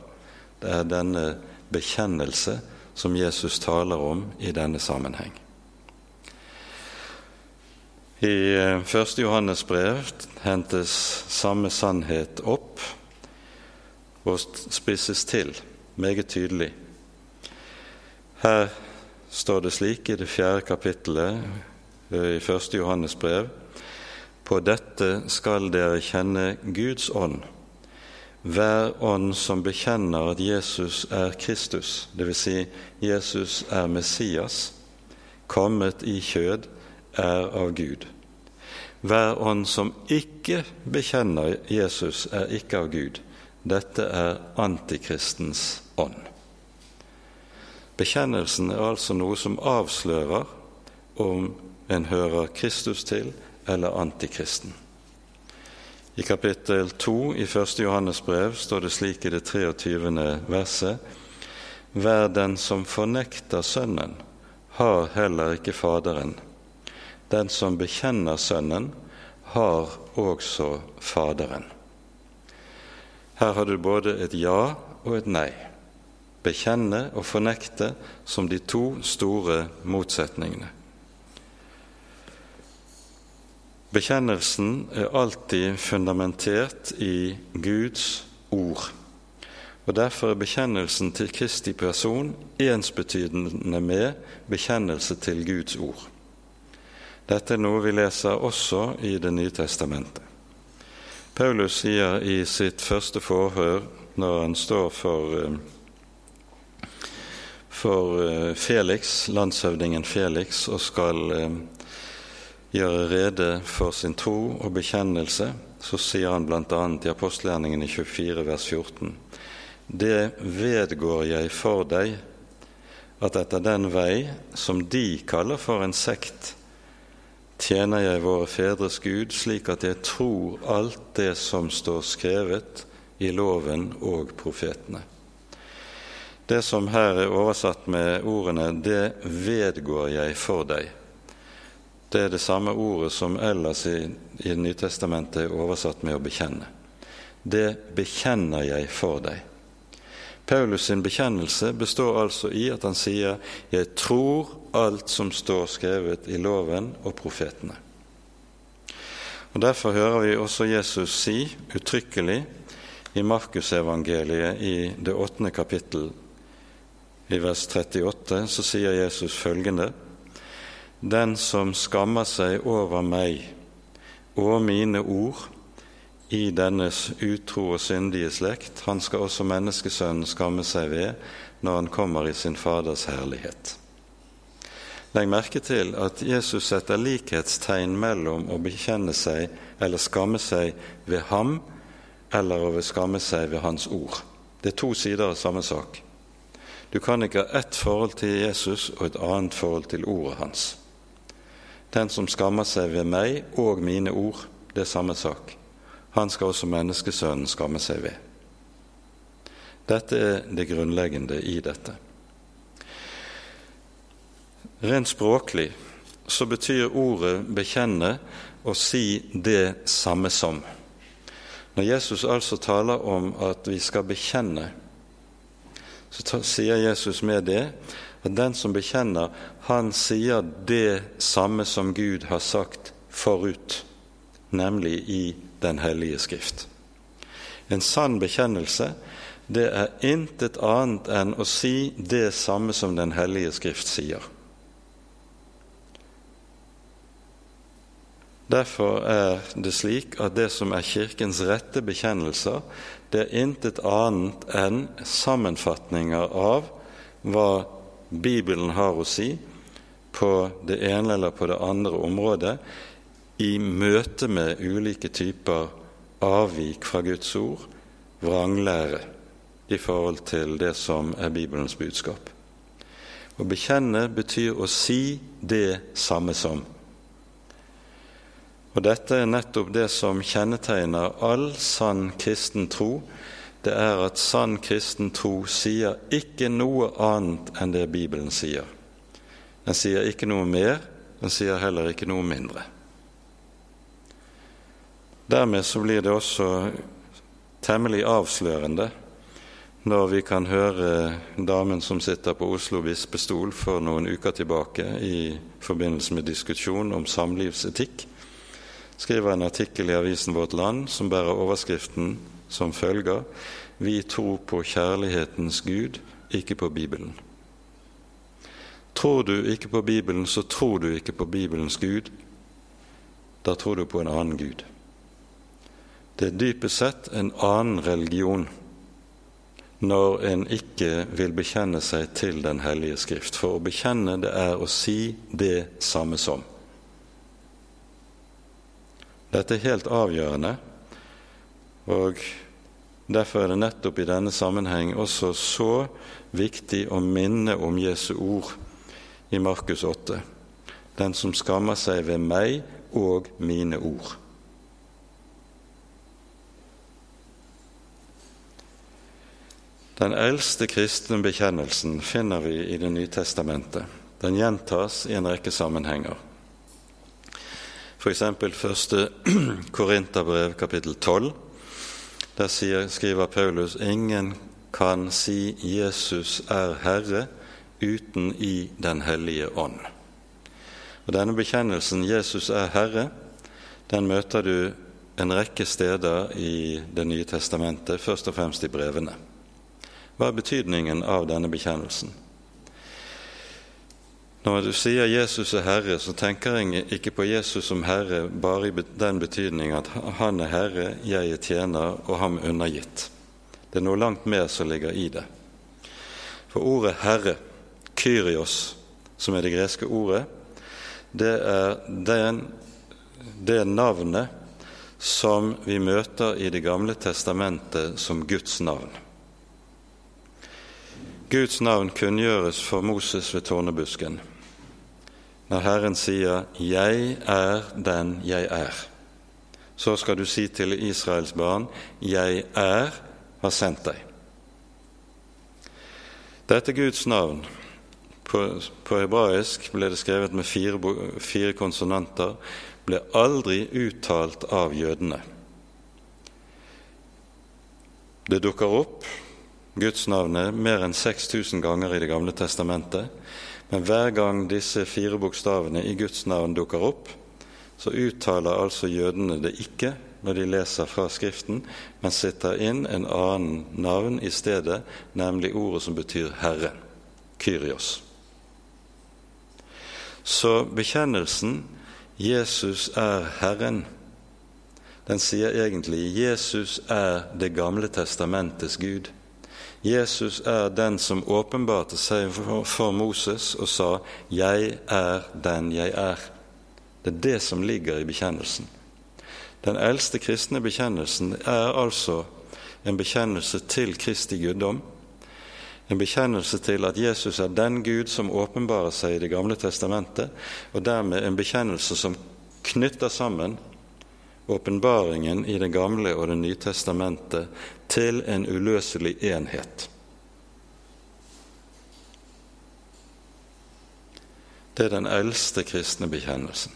Det er denne bekjennelse som Jesus taler om i denne sammenheng. I eh, første Johannes brev hentes samme sannhet opp og spisses til meget tydelig. Her står det slik i det fjerde kapittelet eh, i første Johannes brev på dette skal dere kjenne Guds ånd. Hver ånd som bekjenner at Jesus er Kristus, dvs. Si Jesus er Messias, kommet i kjød, er av Gud. Hver ånd som ikke bekjenner Jesus, er ikke av Gud. Dette er antikristens ånd. Bekjennelsen er altså noe som avslører om en hører Kristus til eller antikristen. I kapittel 2 i 1. Johannes brev står det slik i det 23. verset Vær den som fornekter Sønnen, har heller ikke Faderen. Den som bekjenner Sønnen, har også Faderen. Her har du både et ja og et nei. Bekjenne og fornekte som de to store motsetningene. Bekjennelsen er alltid fundamentert i Guds ord. Og Derfor er bekjennelsen til Kristi person ensbetydende med bekjennelse til Guds ord. Dette er noe vi leser også i Det nye testamentet. Paulus sier i sitt første forhør når han står for, eh, for eh, Felix, landshøvdingen Felix, og skal eh, gjøre rede for sin tro og bekjennelse, så sier han bl.a. i apostelgjerningen i 24 vers 14.: Det vedgår jeg for deg, at etter den vei som de kaller for en sekt, tjener jeg våre fedres Gud slik at jeg tror alt det som står skrevet i loven og profetene. Det som her er oversatt med ordene 'det vedgår jeg for deg', det er det samme ordet som ellers i, i Nytestamentet er oversatt med å bekjenne. Det bekjenner jeg for deg. Paulus sin bekjennelse består altså i at han sier 'Jeg tror alt som står skrevet i loven og profetene'. Og Derfor hører vi også Jesus si uttrykkelig i Markusevangeliet i det åttende kapittel, i vers 38, så sier Jesus følgende:" Den som skammer seg over meg og mine ord i dennes utro og syndige slekt, han skal også menneskesønnen skamme seg ved når han kommer i sin Faders herlighet. Legg merke til at Jesus setter likhetstegn mellom å bekjenne seg eller skamme seg ved ham eller å skamme seg ved hans ord. Det er to sider av samme sak. Du kan ikke ha ett forhold til Jesus og et annet forhold til ordet hans. Den som skammer seg ved meg og mine ord, det er samme sak. Han skal også menneskesønnen skamme seg ved. Dette er det grunnleggende i dette. Rent språklig så betyr ordet 'bekjenne' å si det samme som. Når Jesus altså taler om at vi skal bekjenne, så sier Jesus med det at den som bekjenner, han sier det samme som Gud har sagt forut, nemlig i Den hellige skrift. En sann bekjennelse, det er intet annet enn å si det samme som Den hellige skrift sier. Derfor er det slik at det som er Kirkens rette bekjennelser, det er intet annet enn sammenfatninger av hva Bibelen har å si på det ene eller på det andre området i møte med ulike typer avvik fra Guds ord, vranglære, i forhold til det som er Bibelens budskap. Å bekjenne betyr å si det samme som. Og dette er nettopp det som kjennetegner all sann kristen tro, det er at sann kristen tro sier ikke noe annet enn det Bibelen sier. Den sier ikke noe mer, den sier heller ikke noe mindre. Dermed så blir det også temmelig avslørende når vi kan høre damen som sitter på Oslo bispestol for noen uker tilbake i forbindelse med diskusjon om samlivsetikk, skriver en artikkel i avisen Vårt Land som bærer overskriften som følger Vi tror på kjærlighetens Gud, ikke på Bibelen. Tror du ikke på Bibelen, så tror du ikke på Bibelens Gud. Da tror du på en annen Gud. Det er dypest sett en annen religion når en ikke vil bekjenne seg til Den hellige skrift. For å bekjenne det er å si det samme som. Dette er helt avgjørende, og derfor er det nettopp i denne sammenheng også så viktig å minne om Jesu ord i Markus 8. Den som skammer seg ved meg og mine ord. Den eldste kristne bekjennelsen finner vi i Det nye testamentet. Den gjentas i en rekke sammenhenger. F.eks. første [clears throat] Korinterbrev kapittel 12. Der sier, skriver Paulus ingen kan si Jesus er Herre uten i Den hellige ånd. Og Denne bekjennelsen 'Jesus er Herre' den møter du en rekke steder i Det nye testamentet, først og fremst i brevene. Hva er betydningen av denne bekjennelsen? Når du sier 'Jesus er Herre', så tenker jeg ikke på Jesus som Herre bare i den betydning at han er Herre, jeg er tjener og ham undergitt. Det er noe langt mer som ligger i det. For ordet 'Herre', Kyrios, som er det greske ordet, det er den, det navnet som vi møter i Det gamle testamentet som Guds navn. Guds navn kunngjøres for Moses ved tårnebusken når Herren sier 'Jeg er den jeg er'. Så skal du si til Israels barn 'Jeg er har sendt deg'. Dette Guds navn på, på hebraisk ble det skrevet med fire, fire konsonanter, ble aldri uttalt av jødene. Det dukker opp gudsnavnet mer enn 6000 ganger i Det gamle testamentet. Men hver gang disse fire bokstavene i Guds navn dukker opp, så uttaler altså jødene det ikke når de leser fra Skriften, men sitter inn en annen navn i stedet, nemlig ordet som betyr Herre, Kyrios. Så bekjennelsen 'Jesus er Herren' den sier egentlig 'Jesus er Det gamle testamentets Gud'. Jesus er den som åpenbarte seg for Moses og sa 'Jeg er den jeg er'. Det er det som ligger i bekjennelsen. Den eldste kristne bekjennelsen er altså en bekjennelse til Kristi guddom, en bekjennelse til at Jesus er den Gud som åpenbarer seg i Det gamle testamentet, og dermed en bekjennelse som knytter sammen åpenbaringen i Det gamle og Det nye testamentet til en uløselig enhet. Det er den eldste kristne bekjennelsen.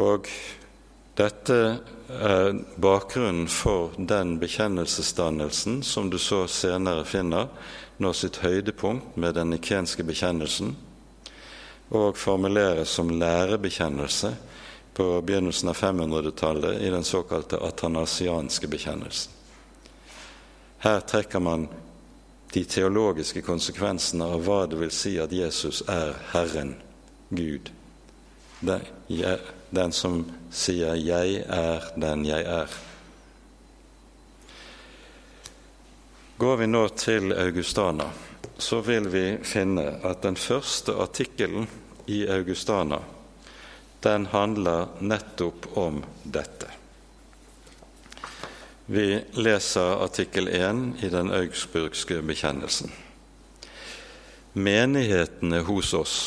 Og dette er bakgrunnen for den bekjennelsesdannelsen som du så senere finner når sitt høydepunkt med den nikenske bekjennelsen, og formuleres som lærebekjennelse på begynnelsen av 500-tallet i den såkalte atanasianske bekjennelsen. Her trekker man de teologiske konsekvensene av hva det vil si at Jesus er Herren, Gud. Den som sier 'Jeg er den jeg er'. Går vi nå til Augustana, så vil vi finne at den første artikkelen i Augustana den handler nettopp om dette. Vi leser artikkel 1 i den augsburgske bekjennelsen. Menighetene hos oss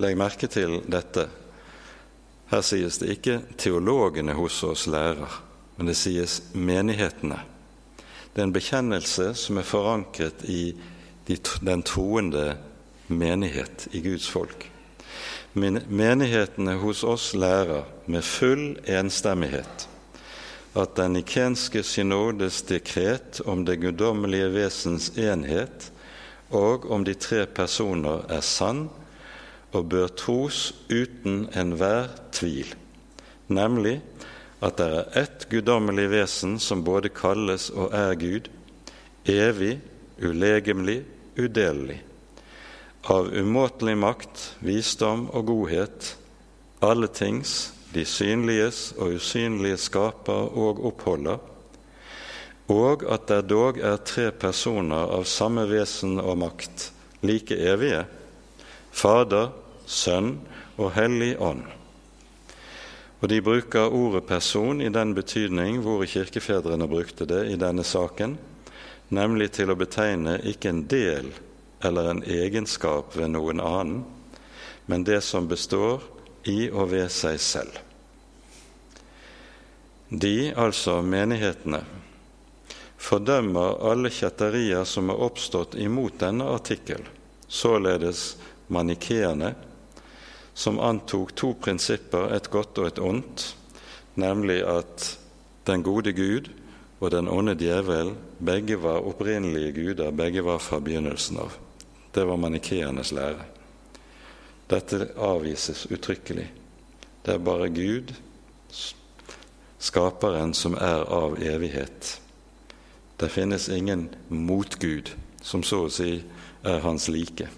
Legg merke til dette. Her sies det ikke 'teologene hos oss lærer', men det sies 'menighetene'. Det er en bekjennelse som er forankret i den troende menighet, i Guds folk. Menighetene hos oss lærer med full enstemmighet at den nikenske synodes dekret om det guddommelige vesens enhet og om de tre personer er sann og bør tros uten enhver tvil, nemlig at det er ett guddommelig vesen som både kalles og er Gud, evig, ulegemlig, udelelig av umåtelig makt, visdom og godhet, alle tings, de synliges og usynlige skaper og oppholder, og at det dog er tre personer av samme vesen og makt, like evige, Fader, Sønn og Hellig Ånd, Og de bruker ordet person i den betydning hvor kirkefedrene brukte det i denne saken, nemlig til å betegne ikke en del eller en egenskap ved noen annen, men det som består i og ved seg selv. De, altså menighetene, fordømmer alle kjetterier som er oppstått imot denne artikkel, således manikeerne, som antok to prinsipper, et godt og et ondt, nemlig at den gode Gud og den onde djevel begge var opprinnelige guder, begge var fra begynnelsen av. Det var manikeernes lære. Dette avvises uttrykkelig. Det er bare Gud, skaperen, som er av evighet. Det finnes ingen motgud som så å si er hans like.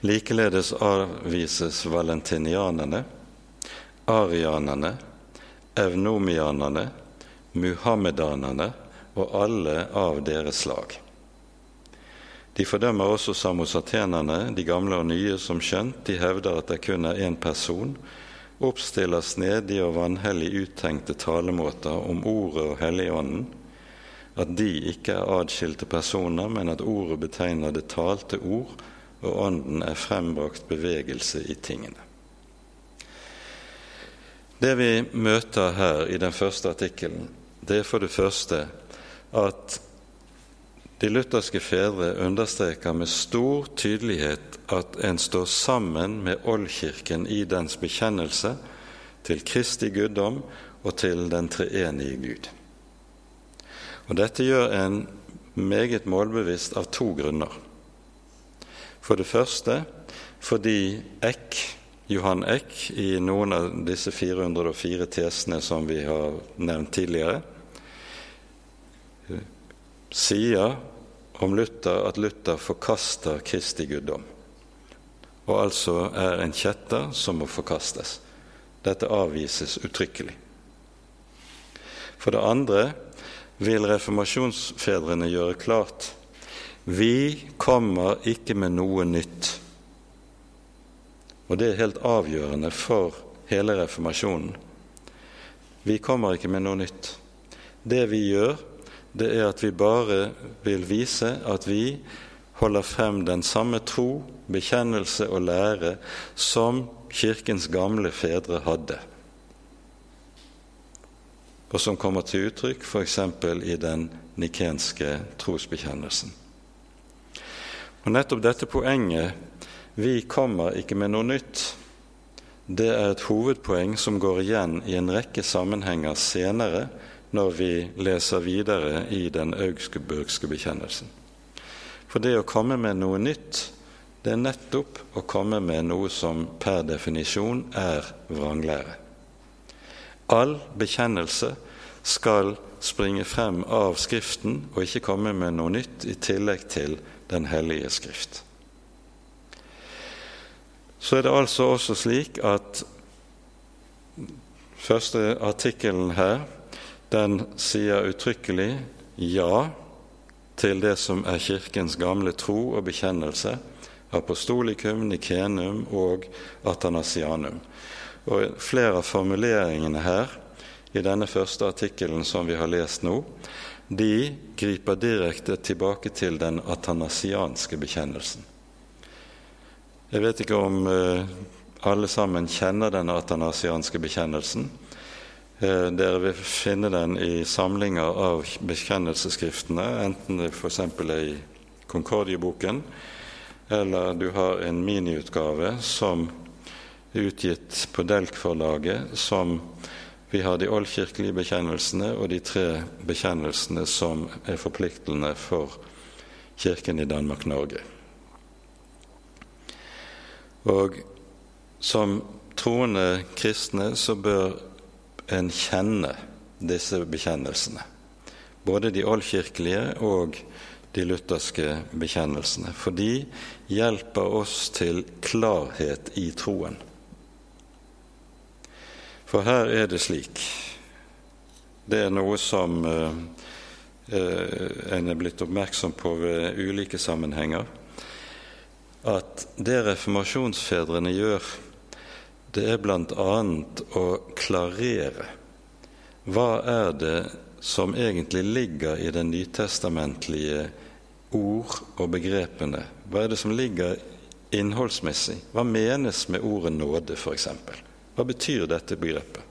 Likeledes avvises valentinianerne, arianerne, evnomianerne, muhammedanerne og alle av deres slag. De fordømmer også samosatenerne, de gamle og nye, som skjønt. De hevder at det kun er én person, oppstiller snedige og vanhellig uttenkte talemåter om Ordet og Helligånden, at de ikke er adskilte personer, men at ordet betegner det talte ord, og Ånden er frembrakt bevegelse i tingene. Det vi møter her i den første artikkelen, det er for det første at de lutherske fedre understreker med stor tydelighet at en står sammen med oldkirken i dens bekjennelse til Kristi guddom og til den treenige Gud. Og Dette gjør en meget målbevisst av to grunner. For det første fordi Eck, Johan Eck i noen av disse 404 tesene som vi har nevnt tidligere, sier om Luther at Luther forkaster Kristi guddom, og altså er en kjetter som må forkastes. Dette avvises uttrykkelig. For det andre vil reformasjonsfedrene gjøre klart vi kommer ikke med noe nytt. Og det er helt avgjørende for hele reformasjonen. Vi kommer ikke med noe nytt. Det vi gjør, det er at vi bare vil vise at vi holder frem den samme tro, bekjennelse og lære som Kirkens gamle fedre hadde og som kommer til uttrykk f.eks. i den nikenske trosbekjennelsen. Og Nettopp dette poenget 'vi kommer ikke med noe nytt' det er et hovedpoeng som går igjen i en rekke sammenhenger senere når vi leser videre i den augsburgske bekjennelsen. For det å komme med noe nytt, det er nettopp å komme med noe som per definisjon er vranglære. All bekjennelse skal springe frem av Skriften og ikke komme med noe nytt i tillegg til Den hellige Skrift. Så er det altså også slik at første artikkelen her den sier uttrykkelig ja til det som er Kirkens gamle tro og bekjennelse, apostolikum, nikenum og atanasianum. Og Flere av formuleringene her i denne første artikkelen som vi har lest nå, de griper direkte tilbake til den atanasianske bekjennelsen. Jeg vet ikke om eh, alle sammen kjenner den atanasianske bekjennelsen. Eh, dere vil finne den i samlinger av bekjennelsesskriftene, enten det f.eks. er i Konkordieboken, eller du har en miniutgave som er utgitt på Delk-forlaget, som vi har de oldkirkelige bekjennelsene og de tre bekjennelsene som er forpliktende for Kirken i Danmark-Norge. Og som troende kristne så bør en kjenne disse bekjennelsene. Både de oldkirkelige og de lutherske bekjennelsene. For de hjelper oss til klarhet i troen. For her er det slik Det er noe som eh, en er blitt oppmerksom på ved ulike sammenhenger, at det reformasjonsfedrene gjør, det er bl.a. å klarere hva er det som egentlig ligger i det nytestamentlige ord og begrepene. Hva er det som ligger innholdsmessig? Hva menes med ordet nåde, f.eks.? Hva betyr dette begrepet?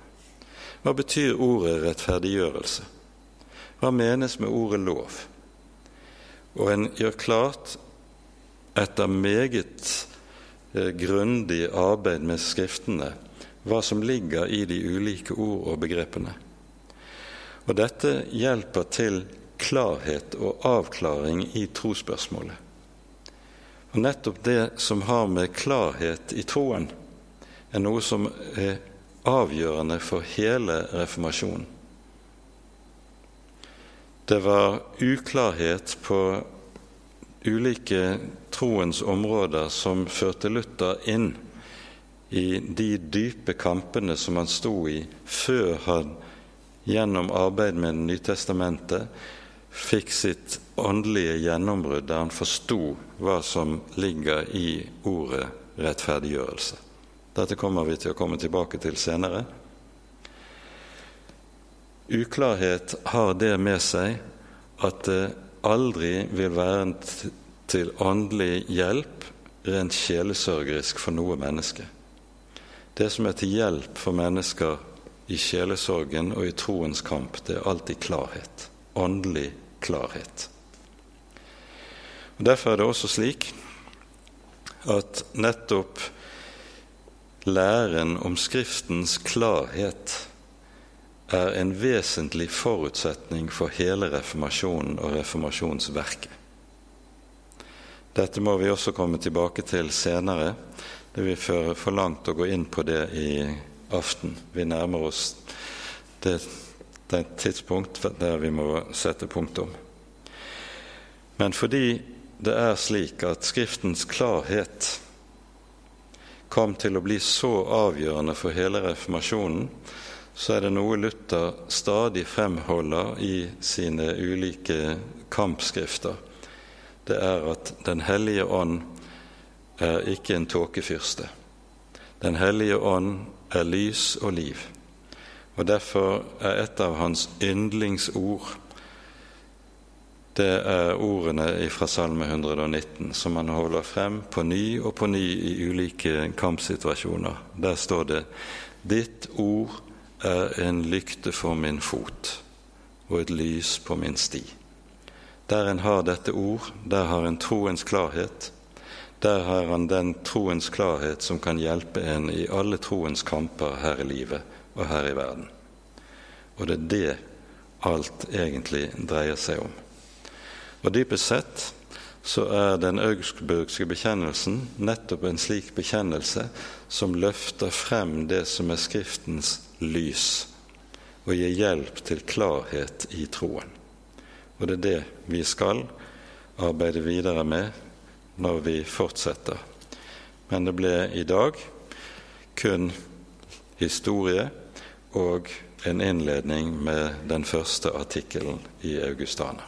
Hva betyr ordet rettferdiggjørelse? Hva menes med ordet lov? Og en gjør klart, etter meget grundig arbeid med Skriftene, hva som ligger i de ulike ord og begrepene. Og dette hjelper til klarhet og avklaring i trosspørsmålet. Og nettopp det som har med klarhet i troen, er noe som er avgjørende for hele reformasjonen. Det var uklarhet på ulike troens områder som førte Luther inn i de dype kampene som han sto i før han gjennom arbeid med Nytestamentet fikk sitt åndelige gjennombrudd der han forsto hva som ligger i ordet rettferdiggjørelse. Dette kommer vi til å komme tilbake til senere. Uklarhet har det med seg at det aldri vil være til åndelig hjelp rent sjelesørgerisk for noe menneske. Det som er til hjelp for mennesker i sjelesorgen og i troens kamp, det er alltid klarhet. Åndelig klarhet. Og Derfor er det også slik at nettopp læren om Skriftens klarhet er en vesentlig forutsetning for hele reformasjonen og reformasjonsverket. Dette må vi også komme tilbake til senere. Det vil føre for langt å gå inn på det i aften. Vi nærmer oss det, det tidspunkt der vi må sette punktum. Men fordi det er slik at Skriftens klarhet kom til å bli så avgjørende for hele reformasjonen, så er det noe Luther stadig fremholder i sine ulike kampskrifter. Det er at Den hellige ånd er ikke en tåkefyrste. Den hellige ånd er lys og liv. Og Derfor er et av hans yndlingsord det er ordene fra Salme 119, som han holder frem på ny og på ny i ulike kampsituasjoner. Der står det:" Ditt ord er en lykte for min fot og et lys på min sti. Der en har dette ord, der har en troens klarhet, der har han den troens klarhet som kan hjelpe en i alle troens kamper her i livet og her i verden. Og det er det alt egentlig dreier seg om. Og dypest sett så er den augsburgske bekjennelsen nettopp en slik bekjennelse som løfter frem det som er Skriftens lys, og gir hjelp til klarhet i troen. Og det er det vi skal arbeide videre med når vi fortsetter. Men det ble i dag kun historie og en innledning med den første artikkelen i Augustana.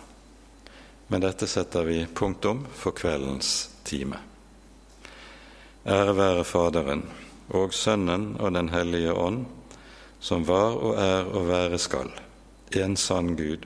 Men dette setter vi punktum for kveldens time. Ære være Faderen og Sønnen og Den hellige ånd, som var og er og være skal, en sann Gud,